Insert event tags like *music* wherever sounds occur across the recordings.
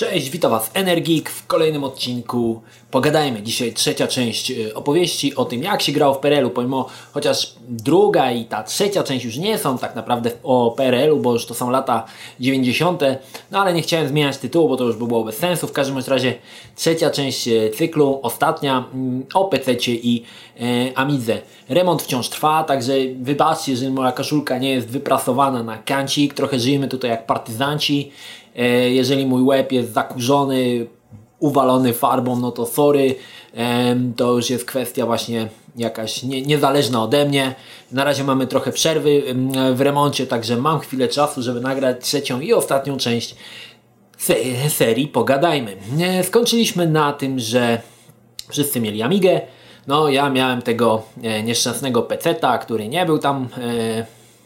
Cześć, witam Was Energik w kolejnym odcinku. Pogadajmy dzisiaj trzecia część y, opowieści o tym, jak się grało w PRL-u, pomimo chociaż druga i ta trzecia część już nie są tak naprawdę o PRL-u, bo już to są lata 90. No ale nie chciałem zmieniać tytułu, bo to już by było bez sensu. W każdym razie trzecia część y, cyklu, ostatnia mm, o PC i e, Amidze. Remont wciąż trwa, także wybaczcie, że moja koszulka nie jest wyprasowana na kancik. Trochę żyjemy tutaj jak partyzanci. E, jeżeli mój łeb jest zakurzony, uwalony farbą, no to sorry, e, to już jest kwestia właśnie jakaś nie, niezależna ode mnie. Na razie mamy trochę przerwy w remoncie, także mam chwilę czasu, żeby nagrać trzecią i ostatnią część serii Pogadajmy. E, skończyliśmy na tym, że wszyscy mieli Amigę, no ja miałem tego nieszczęsnego peceta, który nie był tam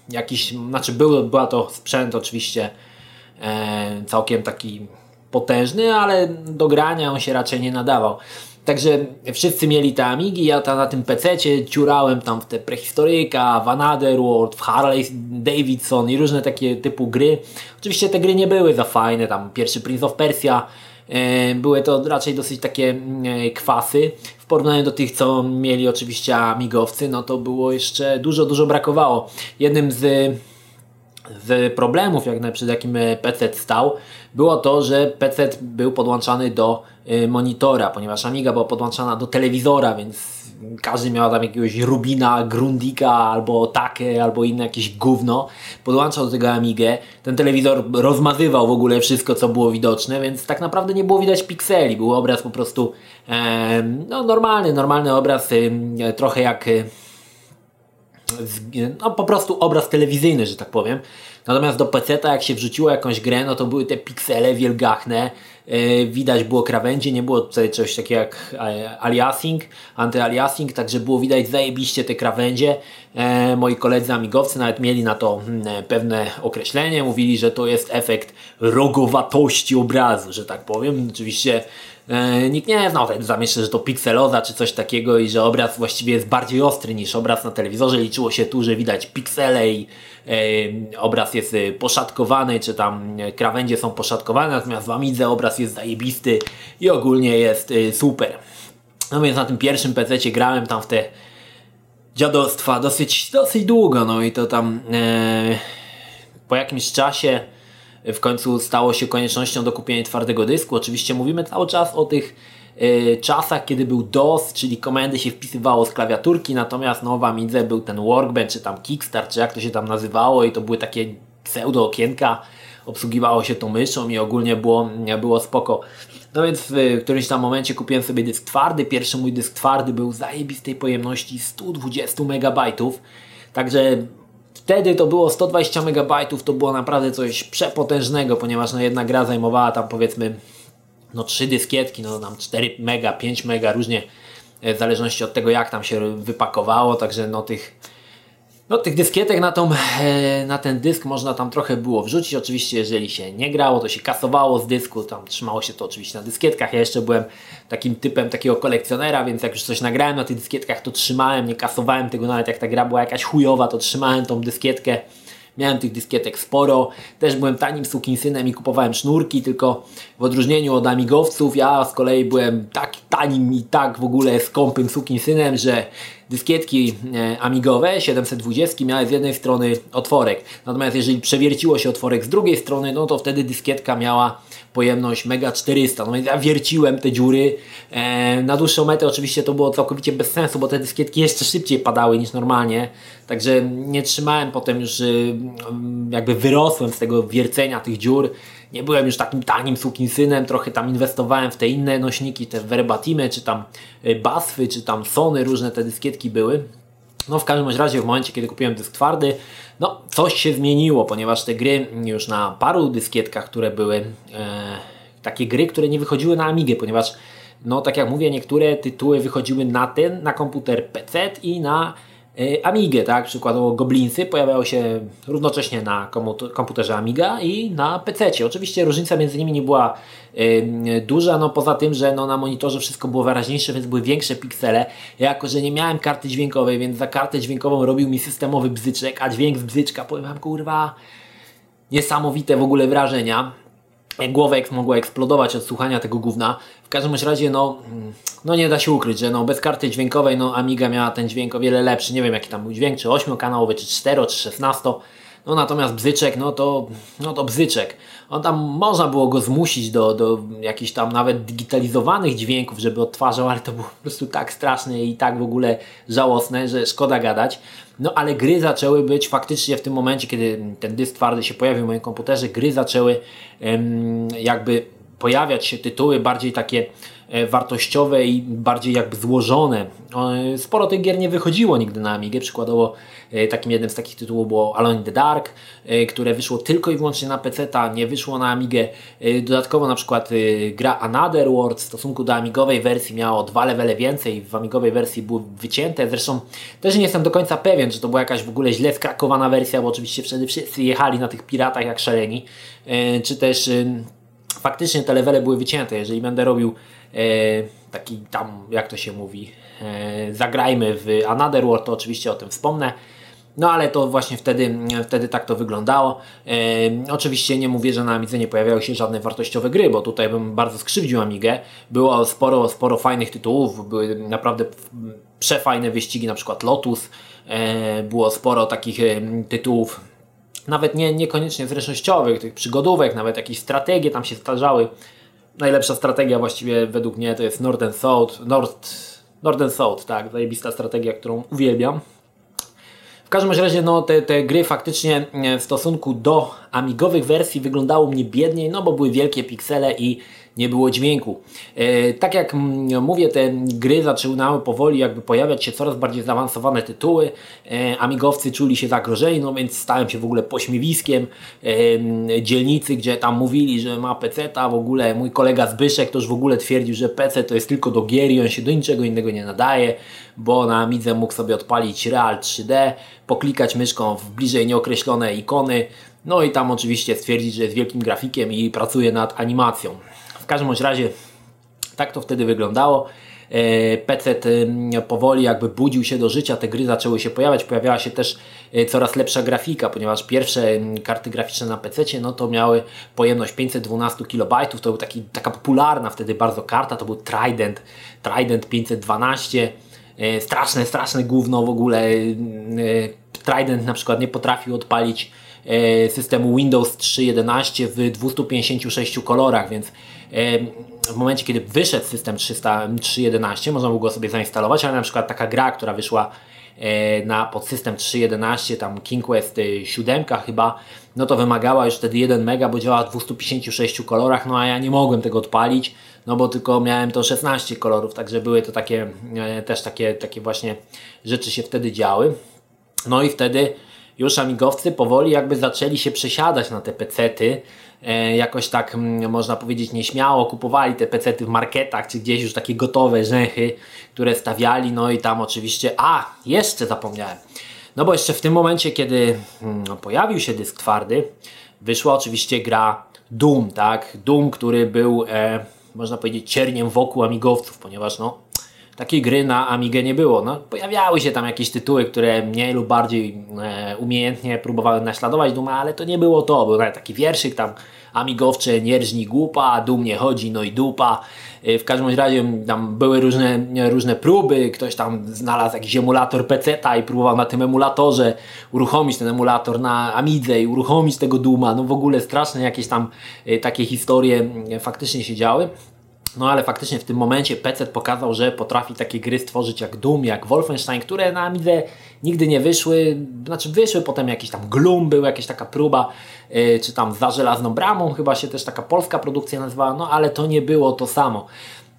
jakiś, znaczy był, była to sprzęt oczywiście całkiem taki potężny, ale do grania on się raczej nie nadawał. Także wszyscy mieli te Amigi, ja tam na tym PC-cie ciurałem tam w te prehistoryka, w Another World, w Harley Davidson i różne takie typu gry. Oczywiście te gry nie były za fajne, tam pierwszy Prince of Persia, e, były to raczej dosyć takie e, kwasy. W porównaniu do tych, co mieli oczywiście amigowcy, no to było jeszcze dużo, dużo brakowało. Jednym z z problemów, jak przed jakim e, PC stał, było to, że PC był podłączany do e, monitora, ponieważ Amiga była podłączana do telewizora, więc każdy miał tam jakiegoś Rubina, Grundika, albo takie, albo inne jakieś gówno. Podłączał do tego Amigę. Ten telewizor rozmazywał w ogóle wszystko, co było widoczne, więc tak naprawdę nie było widać pikseli. Był obraz po prostu e, no, normalny, normalny obraz, e, trochę jak no, po prostu obraz telewizyjny, że tak powiem. Natomiast do PC, jak się wrzuciło jakąś grę, no to były te piksele wielgachne, yy, widać było krawędzie, nie było tutaj czegoś takiego jak e, aliasing, antyaliasing, także było widać zajebiście te krawędzie. E, moi koledzy amigowcy nawet mieli na to hmm, pewne określenie, mówili, że to jest efekt rogowatości obrazu, że tak powiem. Oczywiście E, nikt nie znał, tak zamyślę, że to pikseloza czy coś takiego i że obraz właściwie jest bardziej ostry niż obraz na telewizorze. Liczyło się tu, że widać piksele i e, obraz jest e, poszatkowany, czy tam krawędzie są poszatkowane, natomiast w Amidze obraz jest zajebisty i ogólnie jest super. No więc na tym pierwszym PC grałem tam w te dziadostwa dosyć, dosyć długo, no i to tam po jakimś czasie w końcu stało się koniecznością do kupienia twardego dysku. Oczywiście mówimy cały czas o tych y, czasach, kiedy był DOS, czyli komendy się wpisywało z klawiaturki, natomiast no, w Amidze był ten Workbench, czy tam Kickstart, czy jak to się tam nazywało i to były takie pseudo okienka, obsługiwało się tą myszą i ogólnie było, było spoko. No więc w którymś tam momencie kupiłem sobie dysk twardy. Pierwszy mój dysk twardy był zajebistej pojemności 120 MB. Także Wtedy to było 120 MB, to było naprawdę coś przepotężnego, ponieważ no jedna gra zajmowała tam powiedzmy no trzy dyskietki, no tam 4 mega, 5 mega, różnie e, w zależności od tego jak tam się wypakowało, także no tych no, tych dyskietek na, tą, e, na ten dysk można tam trochę było wrzucić. Oczywiście, jeżeli się nie grało, to się kasowało z dysku, tam trzymało się to oczywiście na dyskietkach. Ja jeszcze byłem takim typem takiego kolekcjonera, więc jak już coś nagrałem na tych dyskietkach, to trzymałem, nie kasowałem tego nawet jak ta gra była jakaś chujowa, to trzymałem tą dyskietkę. Miałem tych dyskietek sporo, też byłem tanim sukinsynem i kupowałem sznurki, tylko w odróżnieniu od amigowców, ja z kolei byłem tak tanim i tak w ogóle skąpym sukinsynem, że dyskietki e, amigowe 720 miały z jednej strony otworek. Natomiast jeżeli przewierciło się otworek z drugiej strony, no to wtedy dyskietka miała pojemność Mega 400. No więc ja wierciłem te dziury. E, na dłuższą metę oczywiście to było całkowicie bez sensu, bo te dyskietki jeszcze szybciej padały niż normalnie. Także nie trzymałem potem już, y, jakby wyrosłem z tego wiercenia tych dziur nie byłem już takim tanim synem, trochę tam inwestowałem w te inne nośniki, te verbatimy, czy tam y, basfy, czy tam sony, różne te dyskietki były. No w każdym razie w momencie, kiedy kupiłem dysk twardy, no coś się zmieniło, ponieważ te gry już na paru dyskietkach, które były e, takie gry, które nie wychodziły na Amigę, ponieważ no tak jak mówię, niektóre tytuły wychodziły na ten, na komputer PC i na Amigę, tak? Przykładowo Goblinsy pojawiały się równocześnie na komputerze Amiga i na PC. Oczywiście różnica między nimi nie była y, duża, no poza tym, że no, na monitorze wszystko było wyraźniejsze, więc były większe piksele. Ja jako, że nie miałem karty dźwiękowej, więc za kartę dźwiękową robił mi systemowy bzyczek, a dźwięk z bzyczka, powiem wam, kurwa, niesamowite w ogóle wrażenia. Głowę mogła eksplodować od słuchania tego gówna. W każdym razie, no, no nie da się ukryć, że no, bez karty dźwiękowej no, Amiga miała ten dźwięk o wiele lepszy. Nie wiem jaki tam był dźwięk, czy 8-kanałowy, czy 4, czy 16. No natomiast bzyczek, no to, no to bzyczek. On tam można było go zmusić do, do jakichś tam nawet digitalizowanych dźwięków, żeby odtwarzał, ale to było po prostu tak straszne i tak w ogóle żałosne, że szkoda gadać. No ale gry zaczęły być faktycznie w tym momencie, kiedy ten dysk twardy się pojawił w moim komputerze, gry zaczęły jakby pojawiać się tytuły bardziej takie wartościowe i bardziej jakby złożone. Sporo tych gier nie wychodziło nigdy na Amigę. Przykładowo e, takim jednym z takich tytułów było Alone in the Dark, e, które wyszło tylko i wyłącznie na PC, nie wyszło na Amigę. Dodatkowo na przykład gra Another World w stosunku do amigowej wersji miało dwa levele więcej, w amigowej wersji były wycięte. Zresztą też nie jestem do końca pewien, czy to była jakaś w ogóle źle skrakowana wersja, bo oczywiście wtedy wszyscy jechali na tych piratach jak szaleni, czy też faktycznie te levele były wycięte. Jeżeli będę robił e, taki tam, jak to się mówi, e, zagrajmy w Another World, to oczywiście o tym wspomnę. No ale to właśnie wtedy, wtedy tak to wyglądało. E, oczywiście nie mówię, że na Amidze nie pojawiały się żadne wartościowe gry, bo tutaj bym bardzo skrzywdził Amigę. Było sporo, sporo fajnych tytułów, były naprawdę przefajne wyścigi, na przykład Lotus. E, było sporo takich e, tytułów nawet nie, niekoniecznie zręcznościowych, tych przygodówek, nawet jakieś strategie tam się zdarzały. Najlepsza strategia właściwie według mnie to jest Northern South, North, Northern South, tak, zajebista strategia, którą uwielbiam. W każdym razie no, te, te gry faktycznie w stosunku do amigowych wersji wyglądały mnie biedniej, no bo były wielkie piksele i nie było dźwięku. E, tak jak mówię, te gry zaczynały powoli jakby pojawiać się coraz bardziej zaawansowane tytuły. E, amigowcy czuli się zagrożeni, no więc stałem się w ogóle pośmiewiskiem e, dzielnicy, gdzie tam mówili, że ma PC-ta, w ogóle mój kolega Zbyszek to już w ogóle twierdził, że PC to jest tylko do gier i on się do niczego innego nie nadaje, bo na Amidze mógł sobie odpalić Real 3D, poklikać myszką w bliżej nieokreślone ikony, no i tam oczywiście stwierdzić, że jest wielkim grafikiem i pracuje nad animacją. W każdym razie tak to wtedy wyglądało. E, PC powoli jakby budził się do życia, te gry zaczęły się pojawiać, pojawiała się też e, coraz lepsza grafika, ponieważ pierwsze karty graficzne na PC no to miały pojemność 512 KB, to był taki, taka popularna wtedy bardzo karta, to był Trident, Trident 512, e, straszne, straszne gówno w ogóle, Trident na przykład nie potrafił odpalić systemu Windows 3.11 w 256 kolorach, więc w momencie, kiedy wyszedł system 3.11, można było go sobie zainstalować, ale na przykład taka gra, która wyszła e, na podsystem 3.11, tam King Quest 7 chyba, no to wymagała już wtedy 1 mega, bo działa w 256 kolorach, no a ja nie mogłem tego odpalić, no bo tylko miałem to 16 kolorów, także były to takie, e, też takie, takie właśnie rzeczy się wtedy działy. No i wtedy już amigowcy powoli jakby zaczęli się przesiadać na te pecety, E, jakoś tak mm, można powiedzieć nieśmiało kupowali te pecety w marketach, czy gdzieś już takie gotowe rzęchy, które stawiali, no i tam oczywiście, a jeszcze zapomniałem, no bo jeszcze w tym momencie, kiedy mm, no, pojawił się dysk twardy, wyszła oczywiście gra Doom, tak, Doom, który był, e, można powiedzieć, cierniem wokół amigowców, ponieważ no, takiej gry na Amigę nie było. No, pojawiały się tam jakieś tytuły, które mniej lub bardziej e, umiejętnie próbowały naśladować Duma, ale to nie było to. Był nawet taki wierszyk tam amigowcze, nierżni głupa, dumnie chodzi, no i dupa. E, w każdym razie tam były różne, różne próby, ktoś tam znalazł jakiś emulator PC-ta i próbował na tym emulatorze uruchomić ten emulator na Amidze i uruchomić tego Duma. No w ogóle straszne jakieś tam e, takie historie faktycznie się działy. No ale faktycznie w tym momencie PC pokazał, że potrafi takie gry stworzyć jak Doom, jak Wolfenstein, które na Amidze nigdy nie wyszły. Znaczy wyszły potem jakiś tam Gloom, był jakaś taka próba, yy, czy tam za żelazną bramą, chyba się też taka polska produkcja nazywała, no ale to nie było to samo.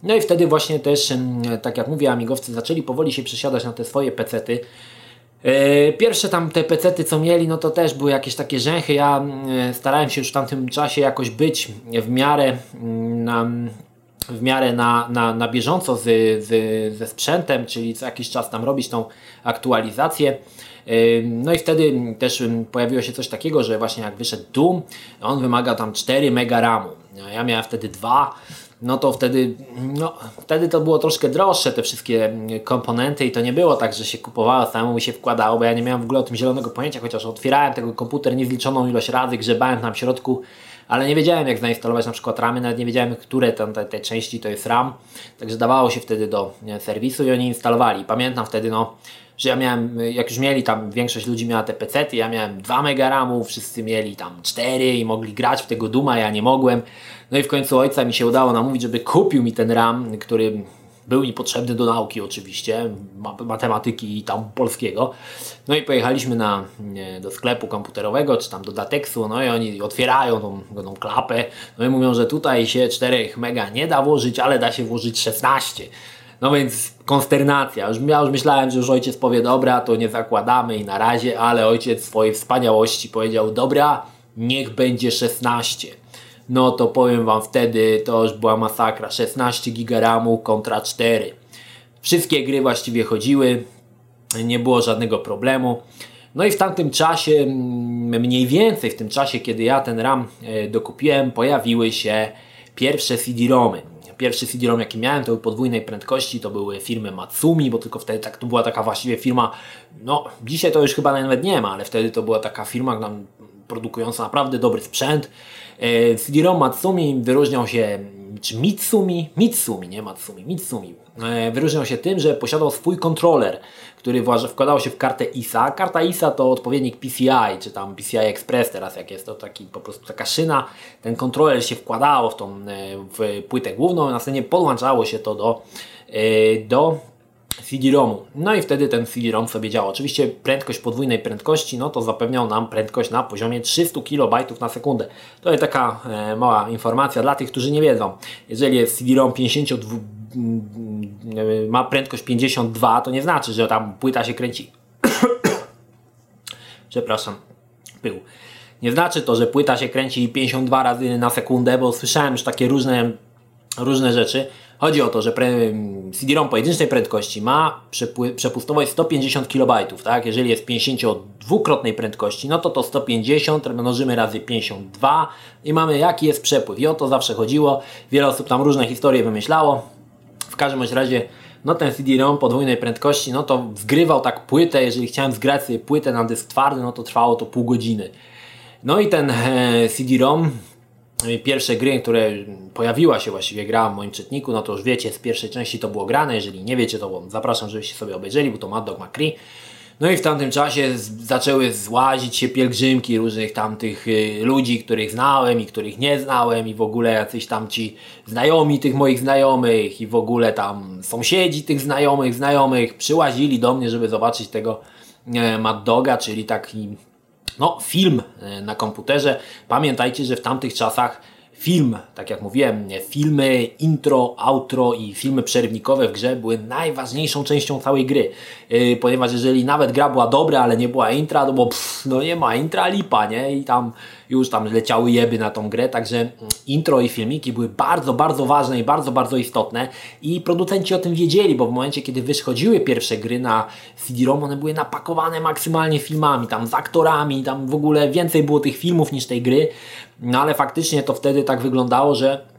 No i wtedy właśnie też, tak jak mówię, amigowcy zaczęli powoli się przesiadać na te swoje pecety. E, pierwsze tam te pecety co mieli, no to też były jakieś takie rzęchy. Ja starałem się już w tamtym czasie jakoś być w miarę na, w miarę na, na, na bieżąco z, z, ze sprzętem, czyli co jakiś czas tam robić tą aktualizację. No i wtedy też pojawiło się coś takiego, że właśnie jak wyszedł Doom, on wymaga tam 4 mega RAMu. Ja miałem wtedy 2, no to wtedy, no, wtedy to było troszkę droższe te wszystkie komponenty i to nie było tak, że się kupowało, samemu się wkładało, bo ja nie miałem w ogóle o tym zielonego pojęcia, chociaż otwierałem tego komputer niezliczoną ilość razy, grzebałem tam w środku, ale nie wiedziałem jak zainstalować na przykład ramy, nawet nie wiedziałem które tam te, te części to jest RAM, także dawało się wtedy do serwisu i oni instalowali. Pamiętam wtedy no, że ja miałem, jak już mieli tam, większość ludzi miała te PC-ty, ja miałem 2 mega RAMu, wszyscy mieli tam 4 i mogli grać w tego Duma, ja nie mogłem. No i w końcu ojca mi się udało namówić, żeby kupił mi ten RAM, który był mi potrzebny do nauki oczywiście, matematyki i tam polskiego. No i pojechaliśmy na, do sklepu komputerowego, czy tam do Dateksu, no i oni otwierają tą, tą klapę, no i mówią, że tutaj się 4 mega nie da włożyć, ale da się włożyć 16. No więc konsternacja. Już, ja już myślałem, że już ojciec powie, dobra, to nie zakładamy i na razie, ale ojciec swojej wspaniałości powiedział, dobra, niech będzie 16 no to powiem Wam wtedy to już była masakra. 16 GB kontra 4. Wszystkie gry właściwie chodziły, nie było żadnego problemu. No i w tamtym czasie, mm, mniej więcej w tym czasie, kiedy ja ten RAM e, dokupiłem, pojawiły się pierwsze CD-ROMy. Pierwszy CD-ROM jaki miałem to był podwójnej prędkości, to były firmy Matsumi, bo tylko wtedy tak, to była taka właściwie firma, no dzisiaj to już chyba nawet nie ma, ale wtedy to była taka firma produkująca naprawdę dobry sprzęt. E, CD-ROM Matsumi wyróżniał się, czy Mitsumi? Mitsumi, nie Matsumi, Mitsumi. E, wyróżniał się tym, że posiadał swój kontroler, który wkładał się w kartę ISA. Karta ISA to odpowiednik PCI, czy tam PCI Express teraz jak jest, to taki po prostu taka szyna. Ten kontroler się wkładało w tą e, w płytę główną, następnie podłączało się to do, do CD-ROMu. No i wtedy ten CD-ROM sobie działa. Oczywiście prędkość podwójnej prędkości, no to zapewniał nam prędkość na poziomie 300 KB na sekundę. To jest taka e, mała informacja dla tych, którzy nie wiedzą. Jeżeli jest CD-ROM 52 mm, ma prędkość 52, to nie znaczy, że tam płyta się kręci. *coughs* Przepraszam, pył. Nie znaczy to, że płyta się kręci 52 razy na sekundę, bo słyszałem już takie różne, różne rzeczy. Chodzi o to, że CD-ROM pojedynczej prędkości ma przepustowość 150 KB, tak? Jeżeli jest 52-krotnej prędkości, no to to 150 mnożymy razy 52 i mamy jaki jest przepływ. I o to zawsze chodziło. Wiele osób tam różne historie wymyślało. W każdym razie no ten CD-ROM podwójnej prędkości, no to zgrywał tak płytę, jeżeli chciałem zgrać sobie płytę na dysk twardy, no to trwało to pół godziny. No i ten e, CD-ROM pierwsze gry, które pojawiła się właściwie gra w moim czytniku, no to już wiecie, z pierwszej części to było grane, jeżeli nie wiecie, to zapraszam, żebyście sobie obejrzeli, bo to Mad Dog McCree. No i w tamtym czasie zaczęły złazić się pielgrzymki różnych tamtych y, ludzi, których znałem i których nie znałem i w ogóle jacyś tam ci znajomi tych moich znajomych i w ogóle tam sąsiedzi tych znajomych, znajomych przyłazili do mnie, żeby zobaczyć tego e, Mad Doga, czyli taki no, film e, na komputerze. Pamiętajcie, że w tamtych czasach film, tak jak mówiłem, filmy, intro, outro i filmy przerywnikowe w grze były najważniejszą częścią całej gry. Yy, ponieważ jeżeli nawet gra była dobra, ale nie była intra, to bo pff, no nie ma intra, lipa, nie? I tam już tam leciały jeby na tą grę, także mm, intro i filmiki były bardzo, bardzo ważne i bardzo, bardzo istotne i producenci o tym wiedzieli, bo w momencie, kiedy wychodziły pierwsze gry na CD-ROM, one były napakowane maksymalnie filmami, tam z aktorami, tam w ogóle więcej było tych filmów niż tej gry, no ale faktycznie to wtedy tak wyglądało, że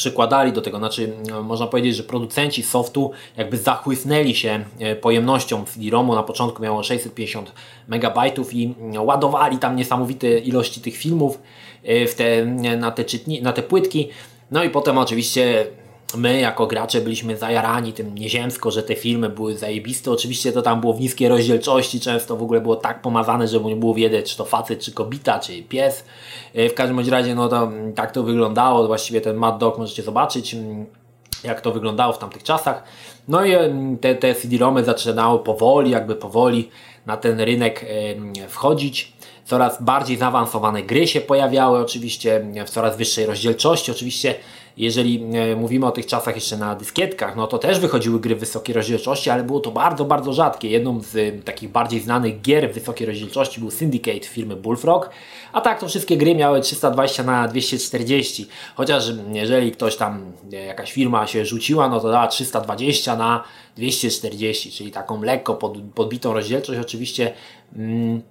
przykładali do tego, znaczy no, można powiedzieć, że producenci softu jakby zachłysnęli się e, pojemnością CD-ROMu, na początku miało 650 MB i no, ładowali tam niesamowite ilości tych filmów e, w te, na, te czytni, na te płytki, no i potem oczywiście my jako gracze byliśmy zajarani tym nieziemsko, że te filmy były zajebiste. Oczywiście to tam było w niskiej rozdzielczości, często w ogóle było tak pomazane, że nie było wiedzieć, czy to facet, czy kobita, czy pies. E, w każdym razie, no to mm, tak to wyglądało. Właściwie ten Mad Dog możecie zobaczyć, mm, jak to wyglądało w tamtych czasach. No i te, te CD-ROMy zaczynały powoli, jakby powoli na ten rynek wchodzić. Coraz bardziej zaawansowane gry się pojawiały, oczywiście w coraz wyższej rozdzielczości. Oczywiście jeżeli mówimy o tych czasach jeszcze na dyskietkach, no to też wychodziły gry wysokiej rozdzielczości, ale było to bardzo, bardzo rzadkie. Jedną z takich bardziej znanych gier wysokiej rozdzielczości był Syndicate firmy Bullfrog, a tak to wszystkie gry miały 320 na 240 chociaż jeżeli ktoś tam, e, jakaś firma się rzuciła, no to dała 320 na 240 czyli taką lekko pod, podbitą rozdzielczość. Oczywiście mm,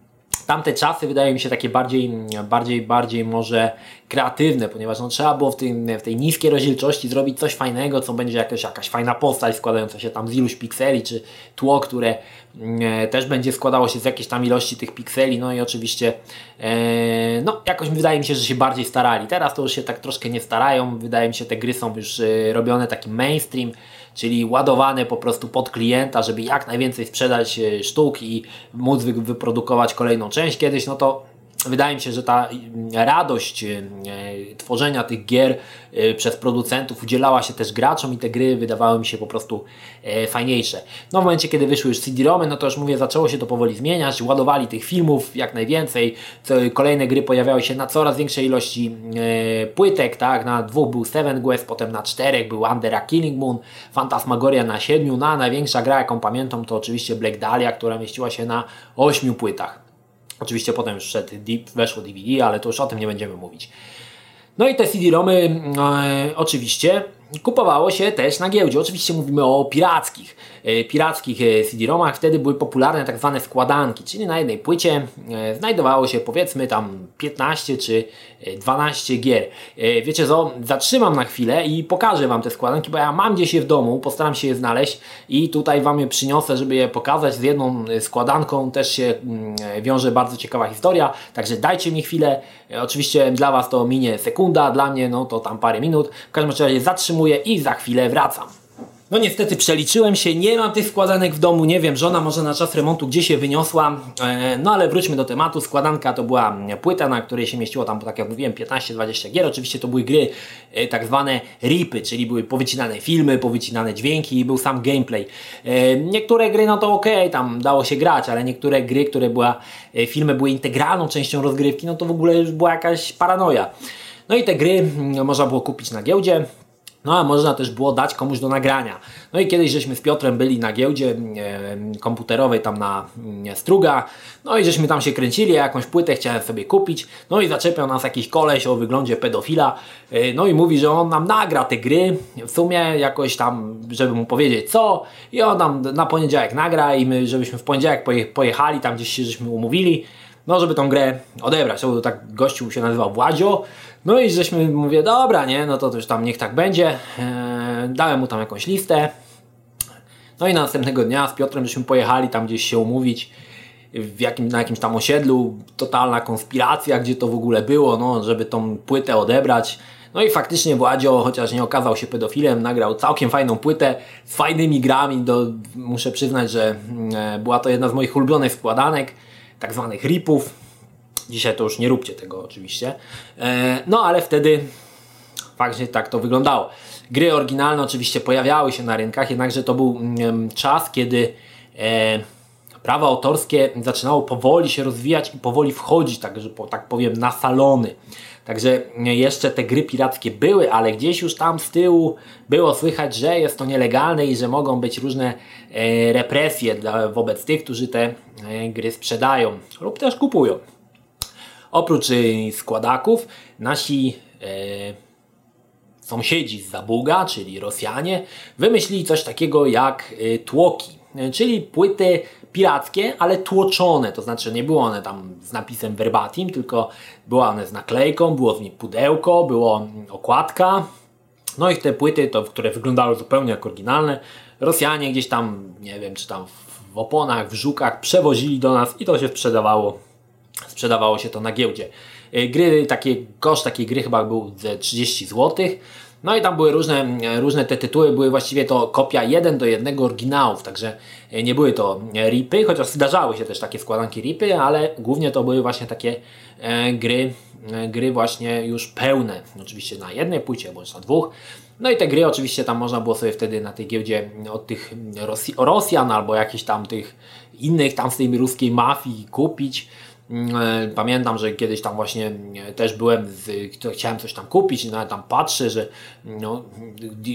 tamte czasy wydają mi się takie bardziej, bardziej, bardziej może kreatywne, ponieważ no, trzeba było w, w tej niskiej rozdzielczości zrobić coś fajnego, co będzie jakaś, jakaś fajna postać składająca się tam z iluś pikseli, czy tło, które e, też będzie składało się z jakiejś tam ilości tych pikseli, no i oczywiście e, no jakoś wydaje mi się, że się bardziej starali. Teraz to już się tak troszkę nie starają, wydaje mi się, te gry są już e, robione taki mainstream, czyli ładowane po prostu pod klienta, żeby jak najwięcej sprzedać e, sztuk i móc wyprodukować kolejną część kiedyś, no to wydaje mi się, że ta mm, radość e, tworzenia tych gier e, przez producentów udzielała się też graczom i te gry wydawały mi się po prostu e, fajniejsze. No w momencie, kiedy wyszły już CD-ROMy, no to już mówię, zaczęło się to powoli zmieniać, ładowali tych filmów jak najwięcej, kolejne gry pojawiały się na coraz większej ilości płytek, tak, na dwóch był Seven Quest, potem na czterech był Under a Killing Moon, Fantasmagoria na siedmiu, no a największa gra, jaką pamiętam, to oczywiście Black Dahlia, która mieściła się na ośmiu płytach. Oczywiście potem szedł, weszło DVD, ale to już o tym nie będziemy mówić. No i te CD-ROMy e, oczywiście kupowało się też na giełdzie. Oczywiście mówimy o pirackich, e, pirackich e, CD-ROMach. Wtedy były popularne tak zwane składanki, czyli na jednej płycie e, znajdowało się powiedzmy tam 15 czy 12 gier. Wiecie co, zatrzymam na chwilę i pokażę Wam te składanki, bo ja mam gdzieś je w domu, postaram się je znaleźć i tutaj Wam je przyniosę, żeby je pokazać. Z jedną składanką też się mm, wiąże bardzo ciekawa historia, także dajcie mi chwilę. Oczywiście dla Was to minie sekunda, dla mnie no to tam parę minut. W każdym razie zatrzymam zatrzymuję i za chwilę wracam. No niestety przeliczyłem się, nie mam tych składanek w domu, nie wiem, żona może na czas remontu gdzieś się wyniosła, e, no ale wróćmy do tematu, składanka to była płyta, na której się mieściło tam, tak jak mówiłem, 15-20 gier, oczywiście to były gry e, tak zwane ripy, czyli były powycinane filmy, powycinane dźwięki i był sam gameplay. E, niektóre gry no to ok, tam dało się grać, ale niektóre gry, które była, filmy były integralną częścią rozgrywki, no to w ogóle już była jakaś paranoja. No i te gry mm, można było kupić na giełdzie, no a można też było dać komuś do nagrania. No i kiedyś żeśmy z Piotrem byli na giełdzie e, komputerowej tam na e, Struga, no i żeśmy tam się kręcili, jakąś płytę chciałem sobie kupić, no i zaczepiał nas jakiś koleś o wyglądzie pedofila, e, no i mówi, że on nam nagra te gry, w sumie jakoś tam, żeby mu powiedzieć co, i on nam na poniedziałek nagra i my, żebyśmy w poniedziałek pojechali, tam gdzieś się żeśmy umówili, no żeby tą grę odebrać. To tak gościu się nazywał Władzio. No i żeśmy mówię, dobra, nie, no to już tam niech tak będzie. Eee, dałem mu tam jakąś listę. No i następnego dnia z Piotrem żeśmy pojechali tam gdzieś się umówić w jakim, na jakimś tam osiedlu, totalna konspiracja, gdzie to w ogóle było, no, żeby tą płytę odebrać. No i faktycznie Władzio, chociaż nie okazał się pedofilem, nagrał całkiem fajną płytę z fajnymi grami. Do, muszę przyznać, że e, była to jedna z moich ulubionych składanek tak zwanych ripów. Dzisiaj to już nie róbcie tego oczywiście. E, no ale wtedy faktycznie tak to wyglądało. Gry oryginalne oczywiście pojawiały się na rynkach, jednakże to był mm, czas, kiedy e, prawo autorskie zaczynało powoli się rozwijać i powoli wchodzić, tak, że tak powiem, na salony. Także jeszcze te gry pirackie były, ale gdzieś już tam z tyłu było słychać, że jest to nielegalne i że mogą być różne e, represje wobec tych, którzy te gry sprzedają lub też kupują. Oprócz e, składaków, nasi e, sąsiedzi z Zabuga, czyli Rosjanie, wymyślili coś takiego jak e, tłoki, e, czyli płyty pirackie, ale tłoczone, to znaczy nie było one tam z napisem verbatim, tylko była one z naklejką, było w niej pudełko, było okładka, no i te płyty, to, które wyglądały zupełnie jak oryginalne, Rosjanie gdzieś tam, nie wiem, czy tam w oponach, w żukach przewozili do nas i to się sprzedawało, sprzedawało się to na giełdzie. Y, gry, takie, koszt takiej gry chyba był ze 30 zł. No i tam były różne, różne te tytuły, były właściwie to kopia jeden do jednego oryginałów, także e, nie były to ripy, chociaż zdarzały się też takie składanki ripy, ale głównie to były właśnie takie e, gry, e, gry właśnie już pełne, oczywiście na jednej płycie bądź na dwóch. No i te gry oczywiście tam można było sobie wtedy na tej giełdzie od tych Rosji, Rosjan albo jakichś tam tych innych tam z tej ruskiej mafii kupić. Mm, e, pamiętam, że kiedyś tam właśnie e, też byłem, chciałem coś tam kupić nawet tam patrzę, że no,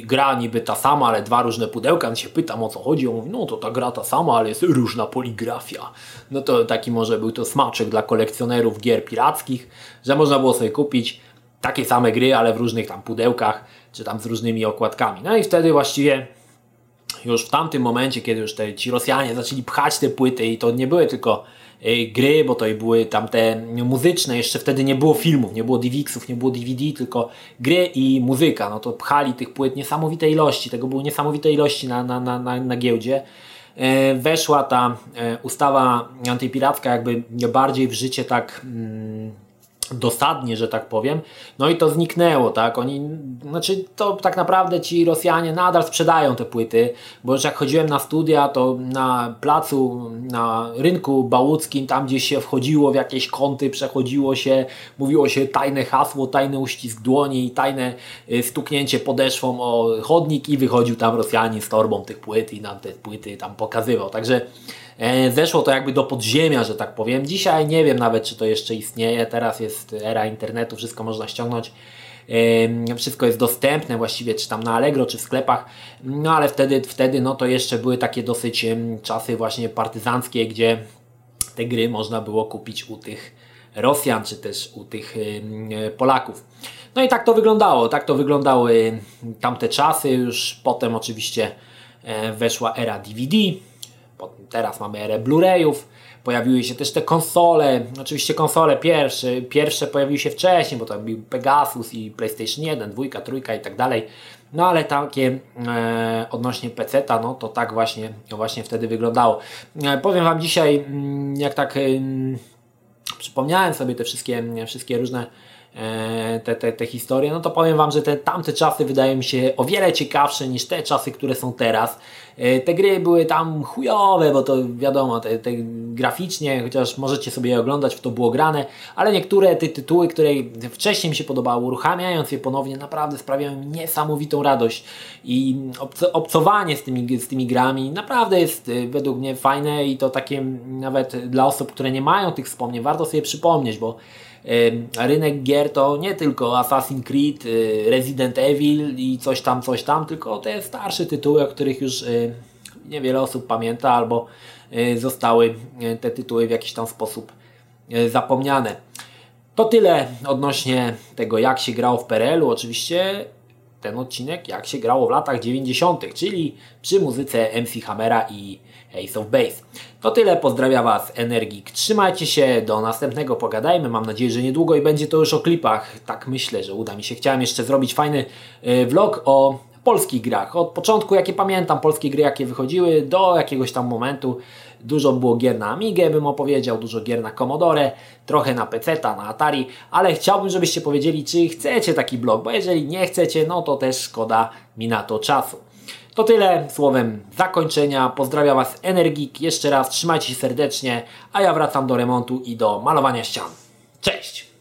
gra niby ta sama, ale dwa różne pudełka, no się pytam o co chodzi, on mówi, no to ta gra ta sama, ale jest różna poligrafia. No to taki może był to smaczek dla kolekcjonerów gier pirackich, że można było sobie kupić takie same gry, ale w różnych tam pudełkach, czy tam z różnymi okładkami. No i wtedy właściwie już w tamtym momencie, kiedy już te, ci Rosjanie zaczęli pchać te płyty i to nie były tylko gry, bo to i były tamte muzyczne, jeszcze wtedy nie było filmów, nie było DivXów, nie było DVD, tylko gry i muzyka, no to pchali tych płyt niesamowite ilości, tego były niesamowite ilości na, na, na, na, na giełdzie. E, weszła ta e, ustawa antypiracka jakby bardziej w życie tak mm, dosadnie, że tak powiem. No i to zniknęło, tak? Oni, znaczy to tak naprawdę ci Rosjanie nadal sprzedają te płyty, bo już jak chodziłem na studia, to na placu, na rynku bałuckim, tam gdzie się wchodziło w jakieś kąty, przechodziło się, mówiło się tajne hasło, tajny uścisk dłoni i tajne y, stuknięcie podeszwą o chodnik i wychodził tam Rosjanin z torbą tych płyt i nam te płyty tam pokazywał. Także E, zeszło to jakby do podziemia, że tak powiem. Dzisiaj nie wiem nawet, czy to jeszcze istnieje. Teraz jest era internetu, wszystko można ściągnąć. Wszystko jest dostępne właściwie, czy tam na Allegro, czy w sklepach. No ale wtedy, wtedy no to jeszcze były takie dosyć czasy właśnie partyzanckie, gdzie te gry można było kupić u tych Rosjan, czy też u tych Polaków. No i tak to wyglądało, tak to wyglądały tamte czasy. Już potem oczywiście e, weszła era DVD teraz mamy erę Blu-rayów, pojawiły się też te konsole, oczywiście konsole pierwsze, pierwsze pojawiły się wcześniej, bo to był Pegasus i PlayStation 1, 2, 3 i tak dalej. No ale takie e, odnośnie PC-ta, no to tak właśnie, właśnie wtedy wyglądało. E, powiem Wam dzisiaj, mm, jak tak e, przypomniałem sobie te wszystkie, wszystkie różne te, te, te historie, no to powiem Wam, że te tamte czasy wydają mi się o wiele ciekawsze niż te czasy, które są teraz. E, te gry były tam chujowe, bo to wiadomo, te, te graficznie, chociaż możecie sobie je oglądać, w to było grane, ale niektóre te tytuły, które wcześniej mi się podobały, uruchamiając je ponownie, naprawdę sprawiają mi niesamowitą radość i obcowanie z tymi, z tymi grami naprawdę jest e, według mnie fajne i to takie nawet dla osób, które nie mają tych wspomnień, warto sobie przypomnieć, bo rynek gier to nie tylko Assassin's Creed, y, Resident Evil i coś tam, coś tam, tylko te starsze tytuły, o których już y, niewiele osób pamięta albo y, zostały te tytuły w jakiś tam sposób zapomniane. To tyle odnośnie tego, jak się grało w PRL-u. Oczywiście ten odcinek, jak się grało w latach 90., czyli przy muzyce MC Hammera i Ace of Base. To tyle, pozdrawiam Was Energik. Trzymajcie się, do następnego pogadajmy. Mam nadzieję, że niedługo i będzie to już o klipach. Tak myślę, że uda mi się. Chciałem jeszcze zrobić fajny y, vlog o polskich grach. Od początku, jakie pamiętam, polskie gry, jakie wychodziły, do jakiegoś tam momentu. Dużo było gier na Amigę, bym opowiedział, dużo gier na Commodore, trochę na PC, na Atari, ale chciałbym, żebyście powiedzieli, czy chcecie taki blog, bo jeżeli nie chcecie, no to też szkoda mi na to czasu. To tyle słowem zakończenia. Pozdrawiam Was Energik. Jeszcze raz trzymajcie się serdecznie, a ja wracam do remontu i do malowania ścian. Cześć!